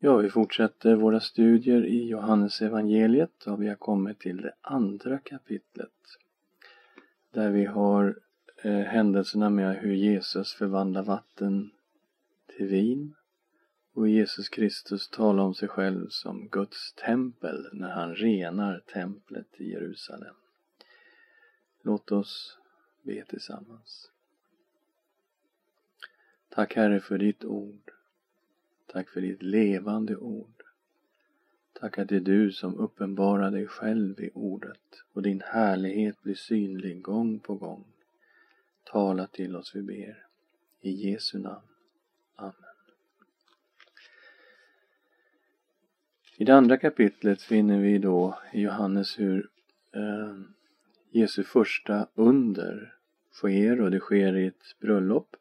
Ja, vi fortsätter våra studier i Johannesevangeliet och vi har kommit till det andra kapitlet. Där vi har eh, händelserna med hur Jesus förvandlar vatten till vin och Jesus Kristus talar om sig själv som Guds tempel när han renar templet i Jerusalem. Låt oss be tillsammans. Tack Herre för ditt ord. Tack för ditt levande ord. Tack att det är du som uppenbarar dig själv i ordet och din härlighet blir synlig gång på gång. Tala till oss, vi ber. I Jesu namn. Amen. I det andra kapitlet finner vi då i Johannes hur eh, Jesu första under sker och det sker i ett bröllop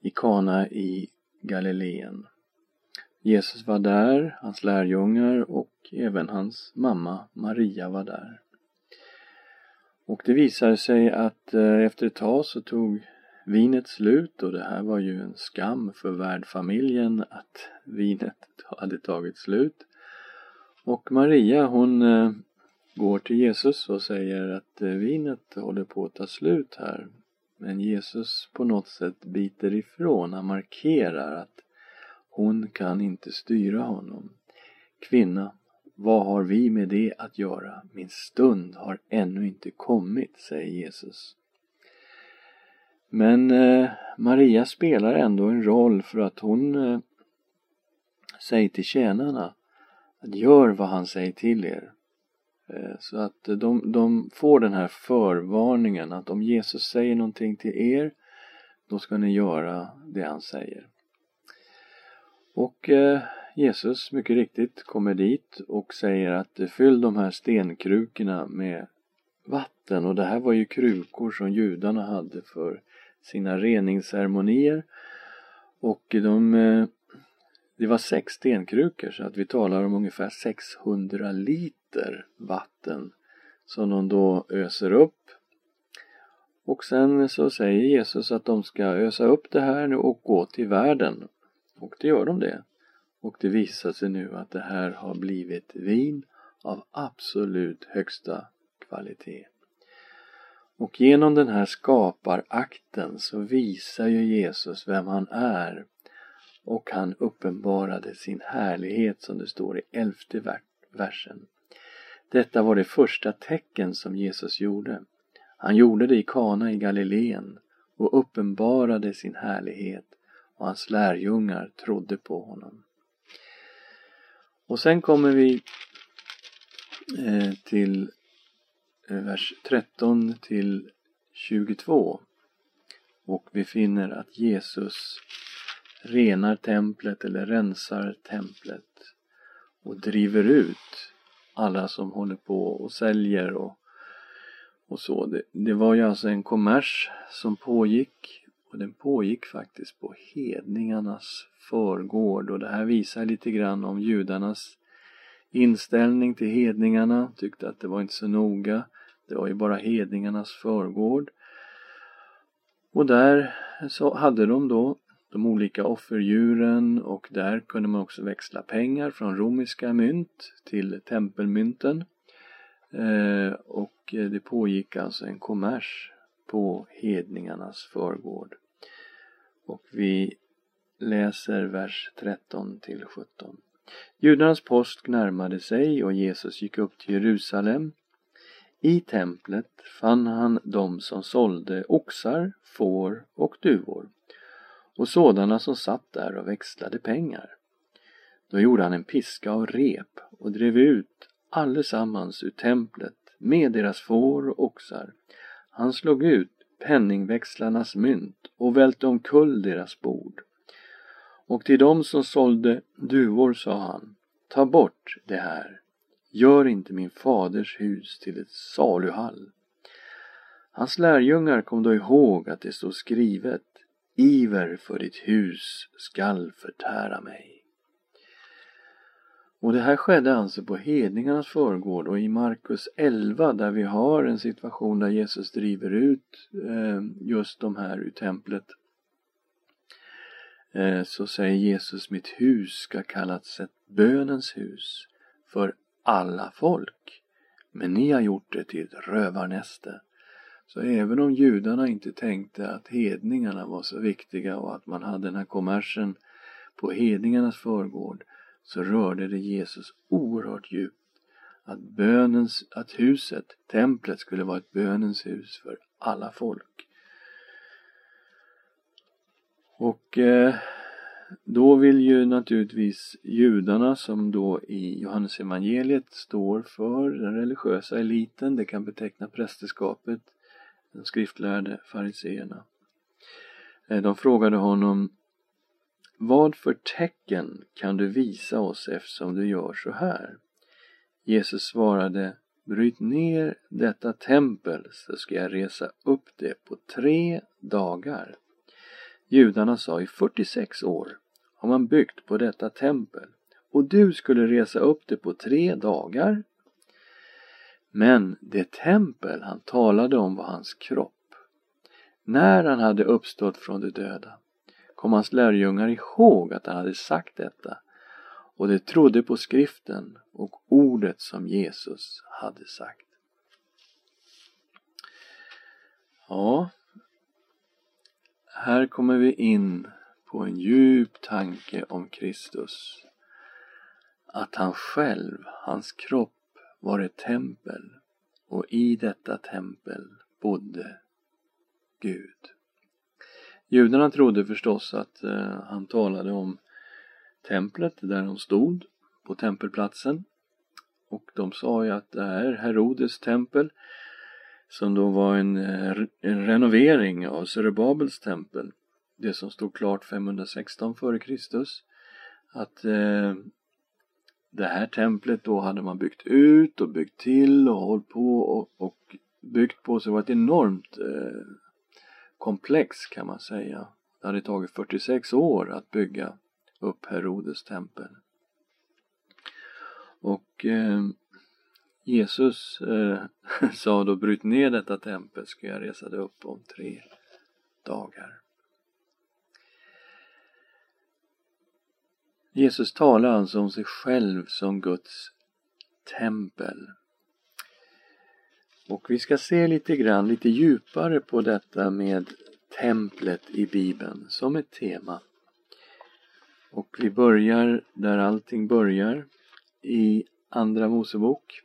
i Kana i Galileen. Jesus var där, hans lärjungar och även hans mamma Maria var där. Och det visade sig att eh, efter ett tag så tog vinet slut och det här var ju en skam för värdfamiljen att vinet hade tagit slut. Och Maria hon eh, går till Jesus och säger att eh, vinet håller på att ta slut här. Men Jesus på något sätt biter ifrån, han markerar att hon kan inte styra honom. Kvinna, vad har vi med det att göra? Min stund har ännu inte kommit, säger Jesus. Men eh, Maria spelar ändå en roll för att hon eh, säger till tjänarna att gör vad han säger till er. Eh, så att de, de får den här förvarningen att om Jesus säger någonting till er då ska ni göra det han säger. Och eh, Jesus mycket riktigt kommer dit och säger att eh, fyll de här stenkrukorna med vatten. Och det här var ju krukor som judarna hade för sina reningsceremonier. Och de eh, det var sex stenkrukor så att vi talar om ungefär 600 liter vatten som de då öser upp. Och sen så säger Jesus att de ska ösa upp det här nu och gå till världen och det gör de det. Och det visar sig nu att det här har blivit vin av absolut högsta kvalitet. Och genom den här skaparakten så visar ju Jesus vem han är och han uppenbarade sin härlighet som det står i elfte versen. Detta var det första tecken som Jesus gjorde. Han gjorde det i Kana i Galileen och uppenbarade sin härlighet och hans lärjungar trodde på honom. Och sen kommer vi eh, till eh, vers 13 till 22 och vi finner att Jesus renar templet eller rensar templet och driver ut alla som håller på och säljer och, och så. Det, det var ju alltså en kommers som pågick och den pågick faktiskt på hedningarnas förgård och det här visar lite grann om judarnas inställning till hedningarna, tyckte att det var inte så noga. Det var ju bara hedningarnas förgård. Och där så hade de då de olika offerdjuren och där kunde man också växla pengar från romerska mynt till tempelmynten. Eh, och det pågick alltså en kommers på hedningarnas förgård. Och vi läser vers 13 till 17. Judarnas påsk närmade sig och Jesus gick upp till Jerusalem. I templet fann han dem som sålde oxar, får och duvor och sådana som satt där och växlade pengar. Då gjorde han en piska av rep och drev ut allesammans ur templet med deras får och oxar. Han slog ut penningväxlarnas mynt och välte omkull deras bord. Och till dem som sålde duvor sa han, ta bort det här, gör inte min faders hus till ett saluhall. Hans lärjungar kom då ihåg att det stod skrivet, iver för ditt hus skall förtära mig. Och det här skedde alltså på hedningarnas förgård och i Markus 11 där vi har en situation där Jesus driver ut eh, just de här ur templet. eh, så säger Jesus mitt hus ska kallas ett bönens hus för alla folk. Men ni har gjort det till ett rövarnäste. Så även om judarna inte tänkte att hedningarna var så viktiga och att man hade den här kommersen på hedningarnas förgård så rörde det Jesus oerhört djupt att bönens, att huset, templet skulle vara ett bönens hus för alla folk. Och eh, då vill ju naturligtvis judarna som då i Johannes evangeliet står för den religiösa eliten, det kan beteckna prästerskapet, de skriftlärde fariseerna. Eh, de frågade honom vad för tecken kan du visa oss eftersom du gör så här? Jesus svarade Bryt ner detta tempel så ska jag resa upp det på tre dagar. Judarna sa i 46 år har man byggt på detta tempel och du skulle resa upp det på tre dagar. Men det tempel han talade om var hans kropp. När han hade uppstått från de döda kom hans lärjungar ihåg att han hade sagt detta och de trodde på skriften och ordet som Jesus hade sagt. Ja, här kommer vi in på en djup tanke om Kristus. Att han själv, hans kropp, var ett tempel och i detta tempel bodde Gud. Judarna trodde förstås att eh, han talade om templet där de stod på tempelplatsen. Och de sa ju att det här Herodes tempel som då var en, eh, en renovering av Zerubabels tempel. Det som stod klart 516 f.Kr. Att eh, det här templet då hade man byggt ut och byggt till och hållit på och, och byggt på så det var ett enormt eh, komplex kan man säga. Det hade tagit 46 år att bygga upp Herodes tempel. Och eh, Jesus eh, sa då bryt ner detta tempel ska jag resa det upp om tre dagar. Jesus talar alltså om sig själv som Guds tempel. Och vi ska se lite grann, lite djupare på detta med templet i Bibeln som ett tema. Och vi börjar där allting börjar i Andra Mosebok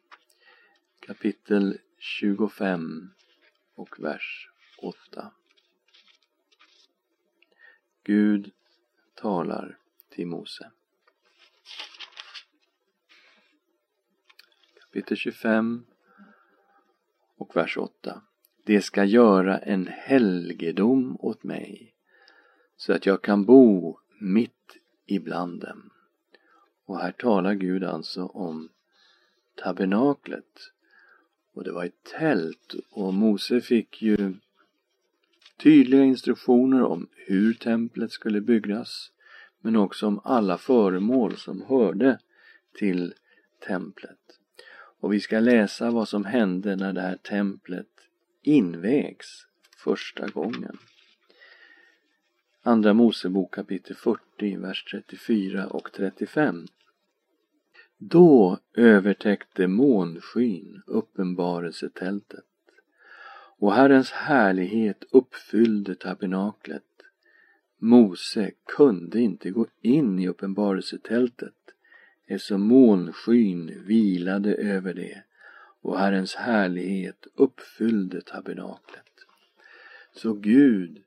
kapitel 25 och vers 8. Gud talar till Mose. Kapitel 25 och vers 8. Det ska göra en helgedom åt mig så att jag kan bo mitt ibland dem. Och här talar Gud alltså om tabernaklet. Och det var ett tält och Mose fick ju tydliga instruktioner om hur templet skulle byggas men också om alla föremål som hörde till templet. Och vi ska läsa vad som hände när det här templet invägs första gången. Andra Mosebok kapitel 40, vers 34 och 35. Då övertäckte månskyn uppenbarelsetältet och Herrens härlighet uppfyllde tabernaklet. Mose kunde inte gå in i uppenbarelsetältet eftersom månskyn vilade över det och Herrens härlighet uppfyllde tabernaklet. Så Gud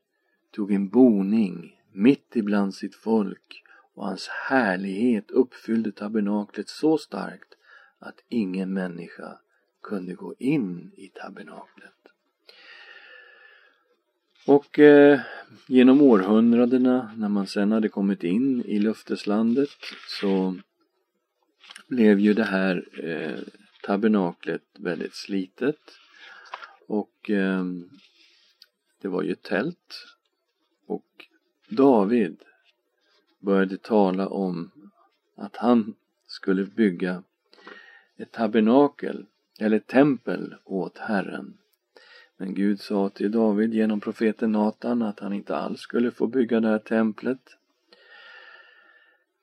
tog en boning mitt ibland sitt folk och hans härlighet uppfyllde tabernaklet så starkt att ingen människa kunde gå in i tabernaklet. Och eh, genom århundradena när man sen hade kommit in i löfteslandet så blev ju det här eh, tabernaklet väldigt slitet och eh, det var ju tält och David började tala om att han skulle bygga ett tabernakel eller tempel åt Herren. Men Gud sa till David genom profeten Natan att han inte alls skulle få bygga det här templet.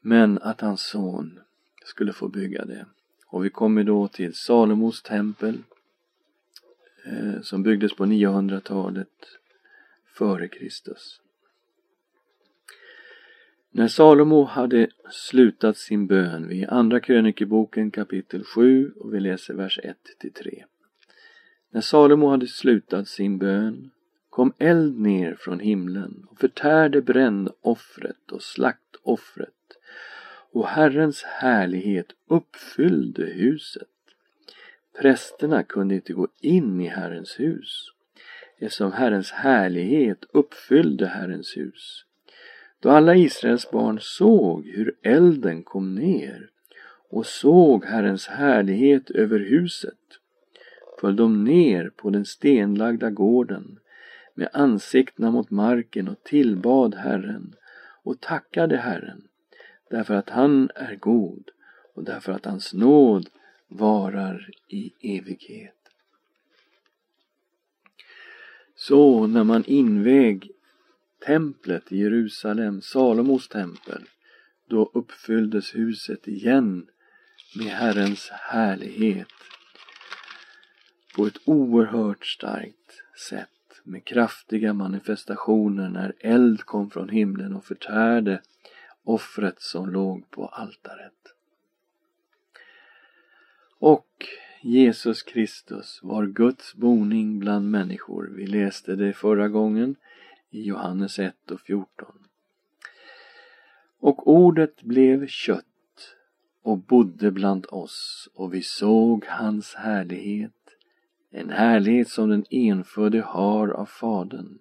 Men att hans son skulle få bygga det. Och vi kommer då till Salomos tempel eh, som byggdes på 900-talet före Kristus. När Salomo hade slutat sin bön vi i Andra krönikeboken kapitel 7 och vi läser vers 1 till 3. När Salomo hade slutat sin bön kom eld ner från himlen och förtärde brännoffret och slaktoffret och Herrens härlighet uppfyllde huset. Prästerna kunde inte gå in i Herrens hus eftersom Herrens härlighet uppfyllde Herrens hus. Då alla Israels barn såg hur elden kom ner och såg Herrens härlighet över huset föll de ner på den stenlagda gården med ansiktena mot marken och tillbad Herren och tackade Herren därför att han är god och därför att hans nåd varar i evighet. Så när man inväg templet i Jerusalem, Salomos tempel, då uppfylldes huset igen med Herrens härlighet på ett oerhört starkt sätt med kraftiga manifestationer när eld kom från himlen och förtärde offret som låg på altaret. Och Jesus Kristus var Guds boning bland människor. Vi läste det förra gången i Johannes 1 och 14. Och ordet blev kött och bodde bland oss och vi såg hans härlighet, en härlighet som den enfödde har av Fadern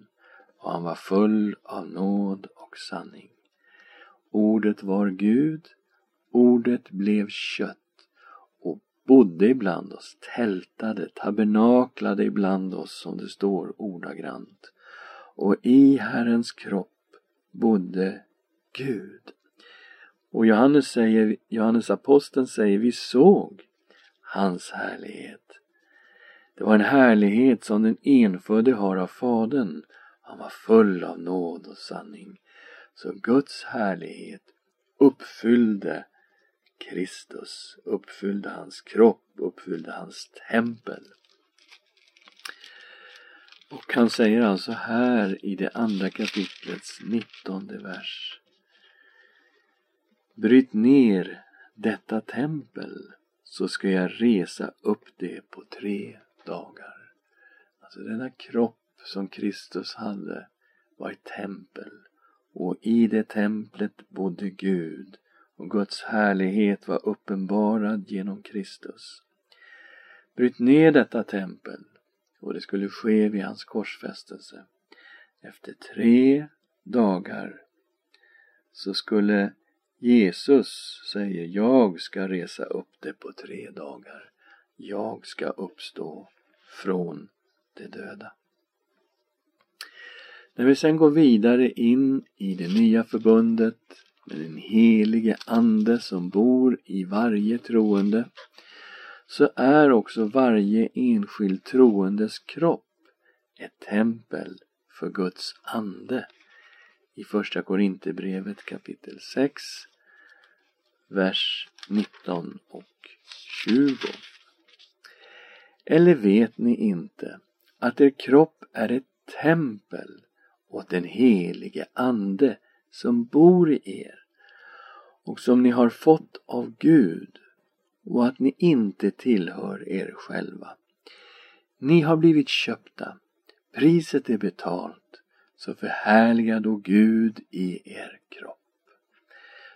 och han var full av nåd och sanning. Ordet var Gud, ordet blev kött och bodde ibland oss, tältade, tabernaklade ibland oss som det står ordagrant. Och i Herrens kropp bodde Gud. Och Johannes säger, Johannes aposteln säger, vi såg hans härlighet. Det var en härlighet som den enfödde har av Fadern. Han var full av nåd och sanning. Så Guds härlighet uppfyllde Kristus, uppfyllde hans kropp, uppfyllde hans tempel. Och han säger alltså här i det andra kapitlets nittonde vers. Bryt ner detta tempel så ska jag resa upp det på tre dagar. Alltså denna kropp som Kristus hade var ett tempel och i det templet bodde Gud och Guds härlighet var uppenbarad genom Kristus. Bryt ner detta tempel och det skulle ske vid hans korsfästelse. Efter tre dagar så skulle Jesus säger jag ska resa upp det på tre dagar. Jag ska uppstå från de döda. När vi sen går vidare in i det nya förbundet med den helige Ande som bor i varje troende så är också varje enskild troendes kropp ett tempel för Guds ande. I Första Korinthierbrevet kapitel 6, vers 19 och 20. Eller vet ni inte att er kropp är ett tempel åt den helige Ande som bor i er och som ni har fått av Gud och att ni inte tillhör er själva. Ni har blivit köpta, priset är betalt, så förhärliga då Gud i er kropp.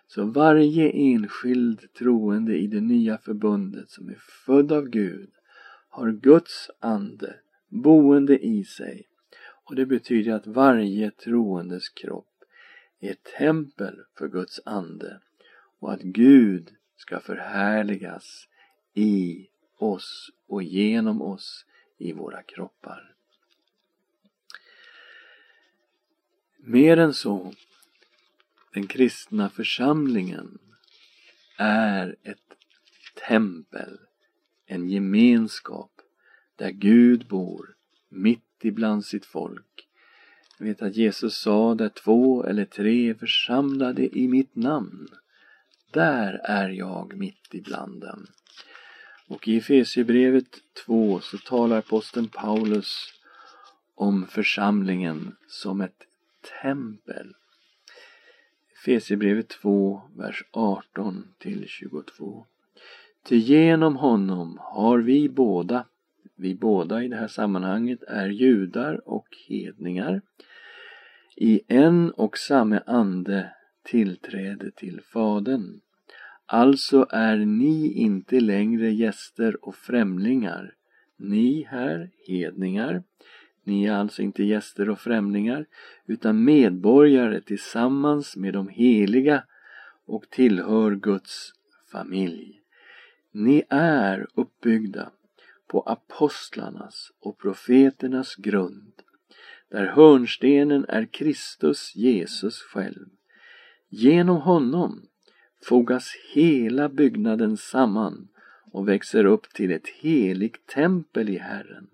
Så varje enskild troende i det nya förbundet som är född av Gud har Guds ande boende i sig och det betyder att varje troendes kropp är tempel för Guds ande och att Gud ska förhärligas i oss och genom oss i våra kroppar. Mer än så, den kristna församlingen är ett tempel, en gemenskap där Gud bor mitt ibland sitt folk. Jag vet att Jesus sa där två eller tre är församlade i mitt namn, där är jag mitt ibland dem. Och i Efesierbrevet 2 så talar aposteln Paulus om församlingen som ett tempel. Efesierbrevet 2, vers 18 till 22. Ty genom honom har vi båda, vi båda i det här sammanhanget är judar och hedningar, i en och samma ande tillträde till Fadern. Alltså är ni inte längre gäster och främlingar, ni här hedningar, ni är alltså inte gäster och främlingar utan medborgare tillsammans med de heliga och tillhör Guds familj. Ni är uppbyggda på apostlarnas och profeternas grund där hörnstenen är Kristus Jesus själv. Genom honom fogas hela byggnaden samman och växer upp till ett heligt tempel i Herren.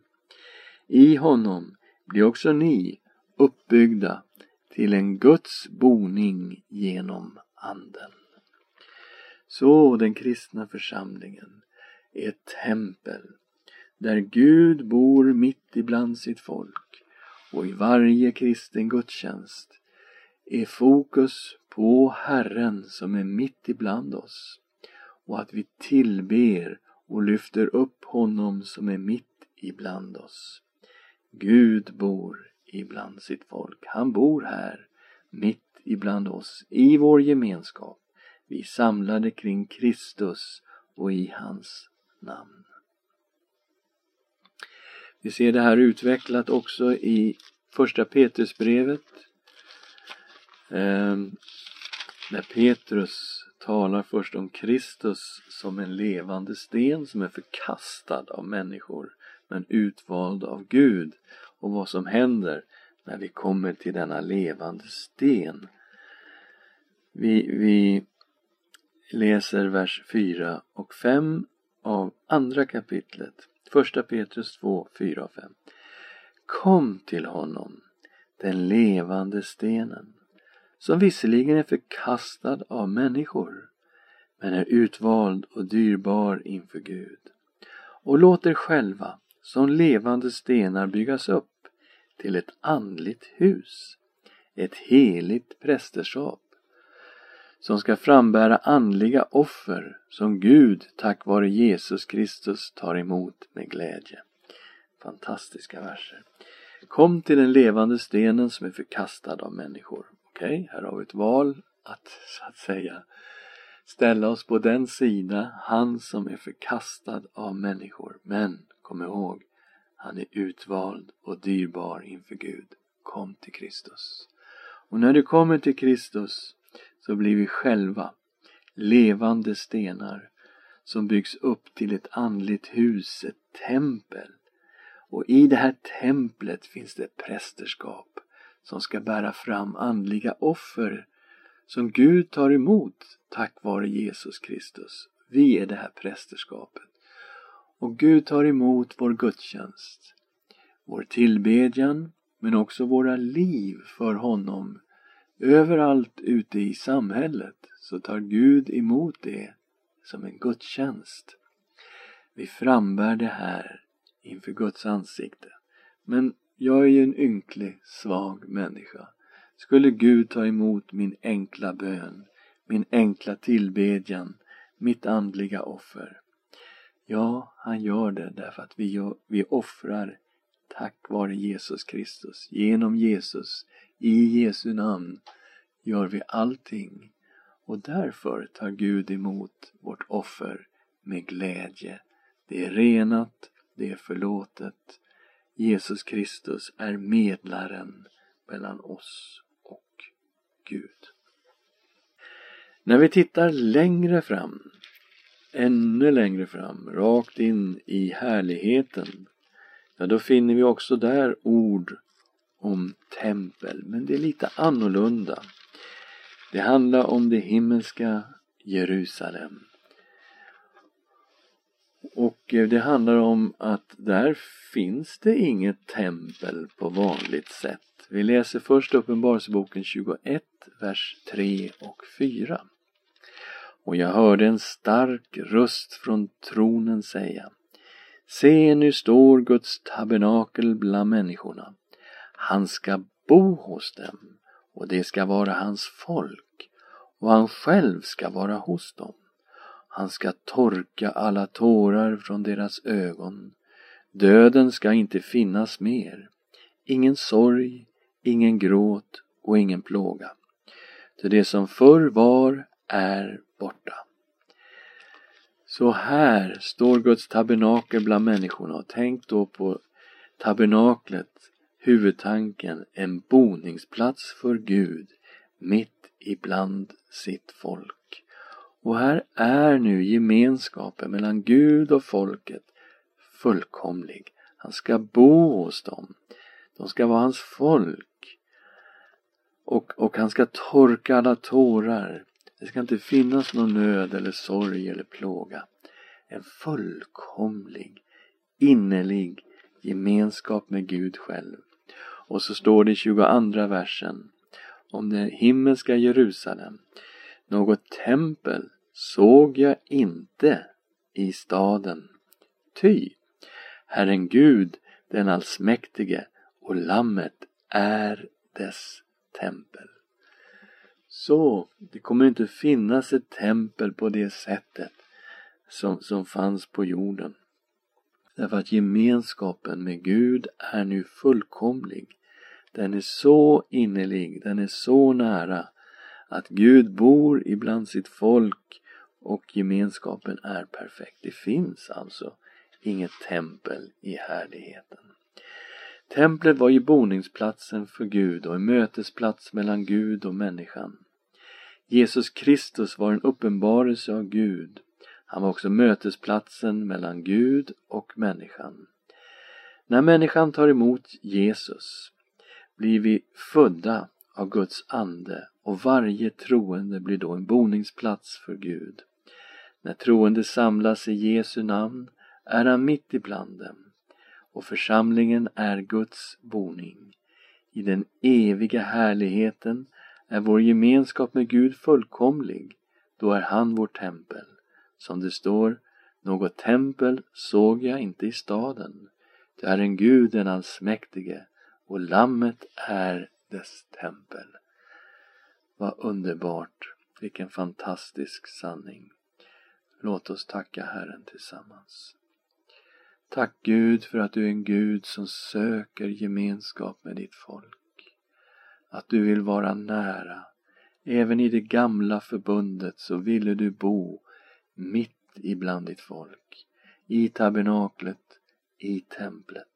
I honom blir också ni uppbyggda till en Guds boning genom Anden. Så den kristna församlingen är ett tempel där Gud bor mitt ibland sitt folk och i varje kristen gudstjänst är fokus på Herren som är mitt ibland oss och att vi tillber och lyfter upp honom som är mitt ibland oss. Gud bor ibland sitt folk. Han bor här, mitt ibland oss, i vår gemenskap. Vi samlade kring Kristus och i hans namn. Vi ser det här utvecklat också i första Petrusbrevet. Ehm, när Petrus talar först om Kristus som en levande sten som är förkastad av människor men utvald av Gud och vad som händer när vi kommer till denna levande sten. Vi, vi läser vers 4 och 5 av andra kapitlet. Första Petrus 2, 4 och 5. Kom till honom, den levande stenen, som visserligen är förkastad av människor, men är utvald och dyrbar inför Gud. Och låt er själva som levande stenar byggas upp till ett andligt hus, ett heligt prästerskap som ska frambära andliga offer som Gud tack vare Jesus Kristus tar emot med glädje. Fantastiska verser. Kom till den levande stenen som är förkastad av människor. Okej, okay, här har vi ett val att så att säga ställa oss på den sida, han som är förkastad av människor. Men kom ihåg, han är utvald och dyrbar inför Gud. Kom till Kristus. Och när du kommer till Kristus så blir vi själva levande stenar som byggs upp till ett andligt hus, ett tempel. Och i det här templet finns det prästerskap som ska bära fram andliga offer som Gud tar emot tack vare Jesus Kristus. Vi är det här prästerskapet. Och Gud tar emot vår gudstjänst, vår tillbedjan, men också våra liv för honom. Överallt ute i samhället så tar Gud emot det som en gudstjänst. Vi frambär det här inför Guds ansikte. Men jag är ju en ynklig, svag människa. Skulle Gud ta emot min enkla bön, min enkla tillbedjan, mitt andliga offer? Ja, han gör det därför att vi, vi offrar tack vare Jesus Kristus. Genom Jesus, i Jesu namn, gör vi allting. Och därför tar Gud emot vårt offer med glädje. Det är renat, det är förlåtet. Jesus Kristus är medlaren mellan oss och Gud. När vi tittar längre fram ännu längre fram, rakt in i härligheten, ja då finner vi också där ord om tempel, men det är lite annorlunda. Det handlar om det himmelska Jerusalem. Och eh, det handlar om att där finns det inget tempel på vanligt sätt. Vi läser först Uppenbarelseboken 21, vers 3 och 4. och jag hörde en stark röst från tronen säga Se, nu står Guds tabernakel bland människorna. Han ska bo hos dem och det ska vara hans folk och han själv ska vara hos dem. Han ska torka alla tårar från deras ögon. Döden ska inte finnas mer. Ingen sorg, ingen gråt och ingen plåga. Till det som förr var är borta. Så här står Guds tabernakel bland människorna och tänk då på tabernaklet, huvudtanken, en boningsplats för Gud mitt ibland sitt folk. Och här är nu gemenskapen mellan Gud och folket fullkomlig. Han ska bo hos dem. De ska vara hans folk. Och, och han ska torka alla tårar. Det ska inte finnas någon nöd eller sorg eller plåga. En fullkomlig, innerlig gemenskap med Gud själv. Och så står det i 22 versen om det himmelska Jerusalem. Något tempel såg jag inte i staden. Ty Herren Gud, den allsmäktige och Lammet är dess tempel. Så det kommer inte finnas ett tempel på det sättet som, som fanns på jorden. Därför att gemenskapen med Gud är nu fullkomlig. Den är så innerlig, den är så nära att Gud bor ibland sitt folk och gemenskapen är perfekt. Det finns alltså inget tempel i härligheten. Templet var ju boningsplatsen för Gud och en mötesplats mellan Gud och människan. Jesus Kristus var en uppenbarelse av Gud. Han var också mötesplatsen mellan Gud och människan. När människan tar emot Jesus blir vi födda av Guds ande och varje troende blir då en boningsplats för Gud. När troende samlas i Jesu namn är han mitt ibland dem och församlingen är Guds boning. I den eviga härligheten är vår gemenskap med Gud fullkomlig. Då är han vårt tempel. Som det står, något tempel såg jag inte i staden. Det är en Gud den allsmäktige och Lammet är dess tempel. Vad underbart! Vilken fantastisk sanning. Låt oss tacka Herren tillsammans. Tack Gud för att du är en Gud som söker gemenskap med ditt folk. Att du vill vara nära. Även i det gamla förbundet så ville du bo mitt ibland ditt folk. I tabernaklet, i templet.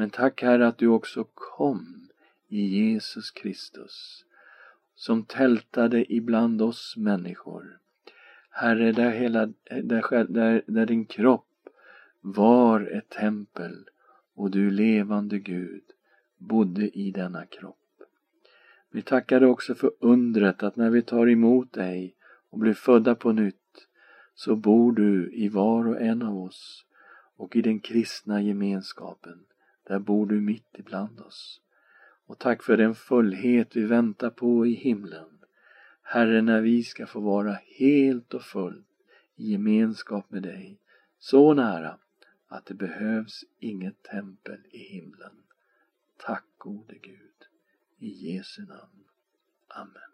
Men tack Herre att du också kom i Jesus Kristus som tältade ibland oss människor. Herre, där, hela, där, där, där din kropp var ett tempel och du levande Gud bodde i denna kropp. Vi tackar dig också för undret att när vi tar emot dig och blir födda på nytt så bor du i var och en av oss och i den kristna gemenskapen, där bor du mitt ibland oss. Och tack för den fullhet vi väntar på i himlen. Herre, när vi ska få vara helt och fullt i gemenskap med dig, så nära att det behövs inget tempel i himlen. Tack gode Gud. I Jesu namn. Amen.